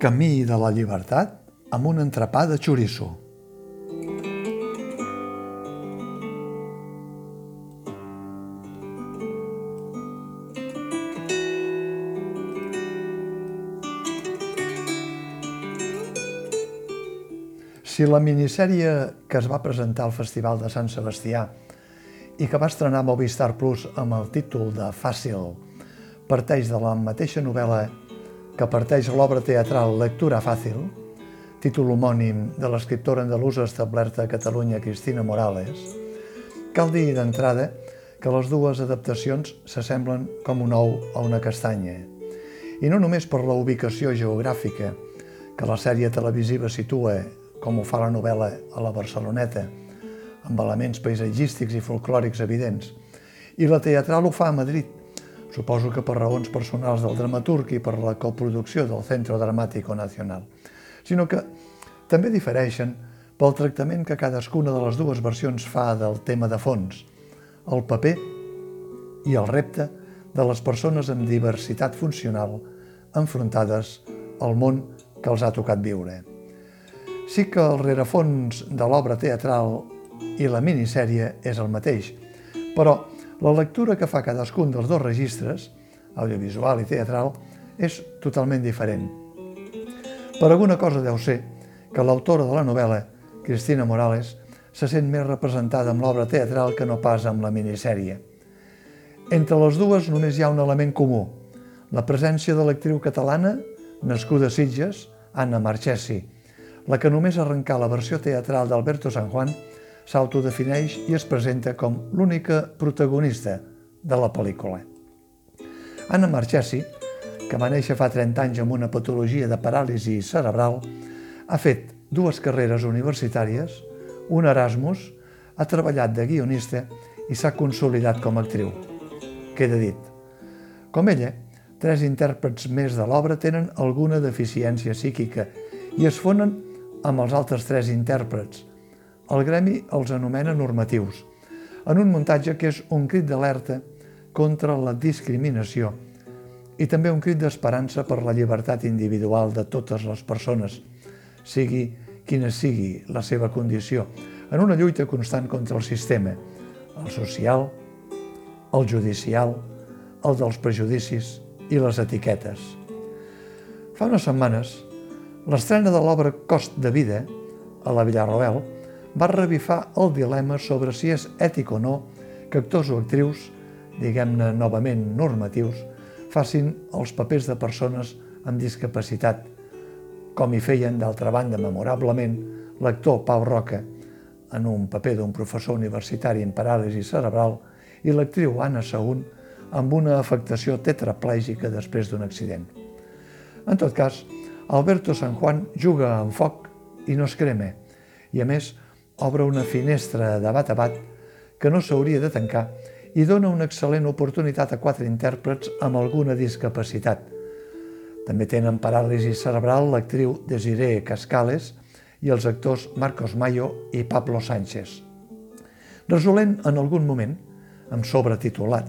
Camí de la llibertat amb un entrepà de xoriço. Si la minissèrie que es va presentar al Festival de Sant Sebastià i que va estrenar Movistar Plus amb el títol de Fàcil parteix de la mateixa novel·la que parteix l'obra teatral Lectura Fàcil, títol homònim de l'escriptora andalusa establerta a Catalunya Cristina Morales, cal dir d'entrada que les dues adaptacions s'assemblen com un ou a una castanya. I no només per la ubicació geogràfica, que la sèrie televisiva situa com ho fa la novel·la a la Barceloneta, amb elements paisatgístics i folclòrics evidents. I la teatral ho fa a Madrid, suposo que per raons personals del dramaturg i per la coproducció del Centro Dramático Nacional, sinó que també difereixen pel tractament que cadascuna de les dues versions fa del tema de fons, el paper i el repte de les persones amb diversitat funcional enfrontades al món que els ha tocat viure. Sí que el rerefons de l'obra teatral i la minissèrie és el mateix, però la lectura que fa cadascun dels dos registres, audiovisual i teatral, és totalment diferent. Per alguna cosa deu ser que l'autora de la novel·la, Cristina Morales, se sent més representada amb l'obra teatral que no pas amb la minissèrie. Entre les dues només hi ha un element comú, la presència de l'actriu catalana, nascuda a Sitges, Anna Marchesi, la que només arrencar la versió teatral d'Alberto San Juan s'autodefineix i es presenta com l'única protagonista de la pel·lícula. Anna Marchesi, que va néixer fa 30 anys amb una patologia de paràlisi cerebral, ha fet dues carreres universitàries, un Erasmus, ha treballat de guionista i s'ha consolidat com a actriu. Queda dit. Com ella, tres intèrprets més de l'obra tenen alguna deficiència psíquica i es fonen amb els altres tres intèrprets. El gremi els anomena normatius, en un muntatge que és un crit d'alerta contra la discriminació i també un crit d'esperança per la llibertat individual de totes les persones, sigui quina sigui la seva condició, en una lluita constant contra el sistema, el social, el judicial, el dels prejudicis i les etiquetes. Fa unes setmanes, L'estrena de l'obra Cost de vida, a la Villarroel, va revifar el dilema sobre si és ètic o no que actors o actrius, diguem-ne novament normatius, facin els papers de persones amb discapacitat, com hi feien, d'altra banda, memorablement, l'actor Pau Roca, en un paper d'un professor universitari en paràlisi cerebral, i l'actriu Anna Saún, amb una afectació tetraplègica després d'un accident. En tot cas, Alberto San Juan juga amb foc i no es crema, i a més obre una finestra de bat a bat que no s'hauria de tancar i dona una excel·lent oportunitat a quatre intèrprets amb alguna discapacitat. També tenen paràlisi cerebral l'actriu Desiree Cascales i els actors Marcos Mayo i Pablo Sánchez. Resolent en algun moment, amb sobretitulat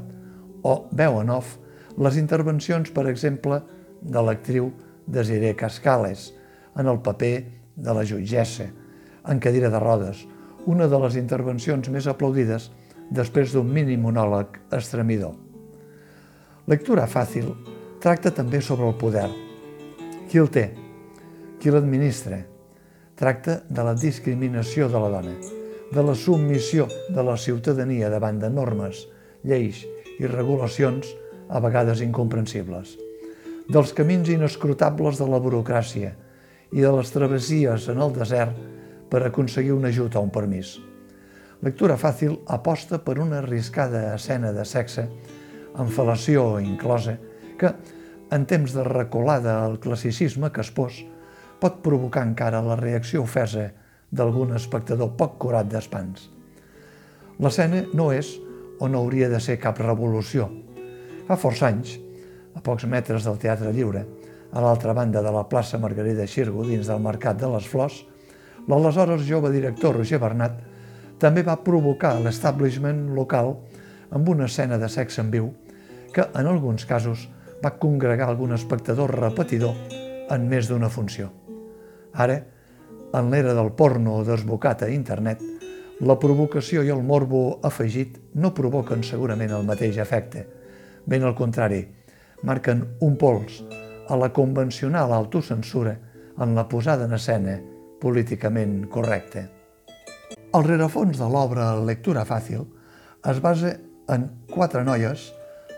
o veu en off, les intervencions, per exemple, de l'actriu Desiré Cascales, en el paper de la jutgessa, en cadira de rodes, una de les intervencions més aplaudides després d'un mini monòleg estremidor. Lectura fàcil tracta també sobre el poder. Qui el té? Qui l'administra? Tracta de la discriminació de la dona, de la submissió de la ciutadania davant de normes, lleis i regulacions a vegades incomprensibles dels camins inescrutables de la burocràcia i de les travessies en el desert per aconseguir un ajut o un permís. Lectura fàcil aposta per una arriscada escena de sexe, amb fal·lació inclosa, que, en temps de recolada al classicisme caspós, pot provocar encara la reacció ofesa d'algun espectador poc curat d'espans. L'escena no és o no hauria de ser cap revolució. Fa força anys, a pocs metres del Teatre Lliure, a l'altra banda de la plaça Margarida Xirgo, dins del Mercat de les Flors, l'aleshores jove director Roger Bernat també va provocar l'establishment local amb una escena de sexe en viu que, en alguns casos, va congregar algun espectador repetidor en més d'una funció. Ara, en l'era del porno desbocat a internet, la provocació i el morbo afegit no provoquen segurament el mateix efecte. Ben al contrari, marquen un pols a la convencional autocensura en la posada en escena políticament correcta. El rerefons de l'obra Lectura fàcil es basa en quatre noies,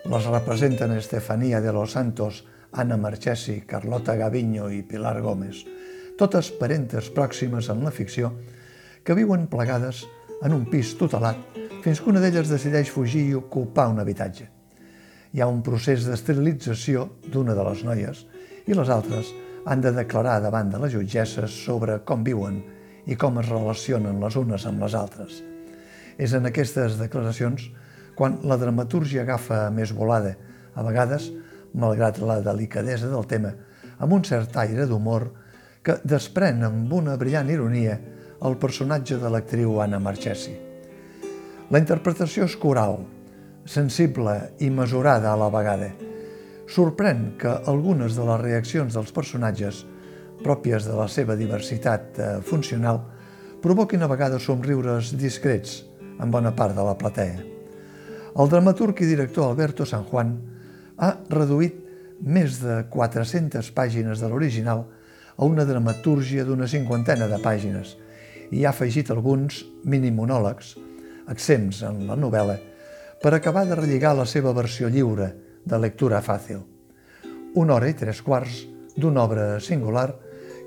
les representen Estefania de los Santos, Anna Marchesi, Carlota Gaviño i Pilar Gómez, totes parentes pròximes en la ficció, que viuen plegades en un pis tutelat fins que una d'elles decideix fugir i ocupar un habitatge. Hi ha un procés d'esterilització d'una de les noies i les altres han de declarar davant de les jutgesses sobre com viuen i com es relacionen les unes amb les altres. És en aquestes declaracions quan la dramatúrgia agafa més volada, a vegades, malgrat la delicadesa del tema, amb un cert aire d'humor que desprèn amb una brillant ironia el personatge de l'actriu Anna Marchesi. La interpretació és coral, sensible i mesurada a la vegada, sorprèn que algunes de les reaccions dels personatges, pròpies de la seva diversitat eh, funcional, provoquin a vegades somriures discrets en bona part de la platea. El dramaturg i director Alberto San Juan ha reduït més de 400 pàgines de l'original a una dramatúrgia d'una cinquantena de pàgines i ha afegit alguns minimonòlegs, accents en la novel·la, per acabar de relligar la seva versió lliure de lectura fàcil. Una hora i tres quarts d'una obra singular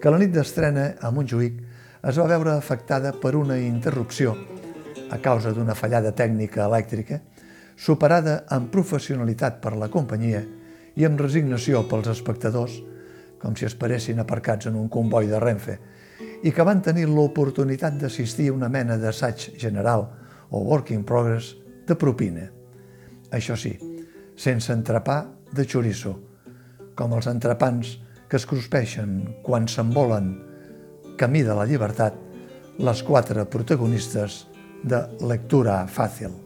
que la nit d'estrena a Montjuïc es va veure afectada per una interrupció a causa d'una fallada tècnica elèctrica, superada amb professionalitat per la companyia i amb resignació pels espectadors, com si esperessin aparcats en un comboi de Renfe, i que van tenir l'oportunitat d'assistir a una mena d'assaig general o work in progress de propina. Això sí, sense entrepà de xoriço, com els entrepans que es cruspeixen quan s'envolen camí de la llibertat les quatre protagonistes de lectura fàcil.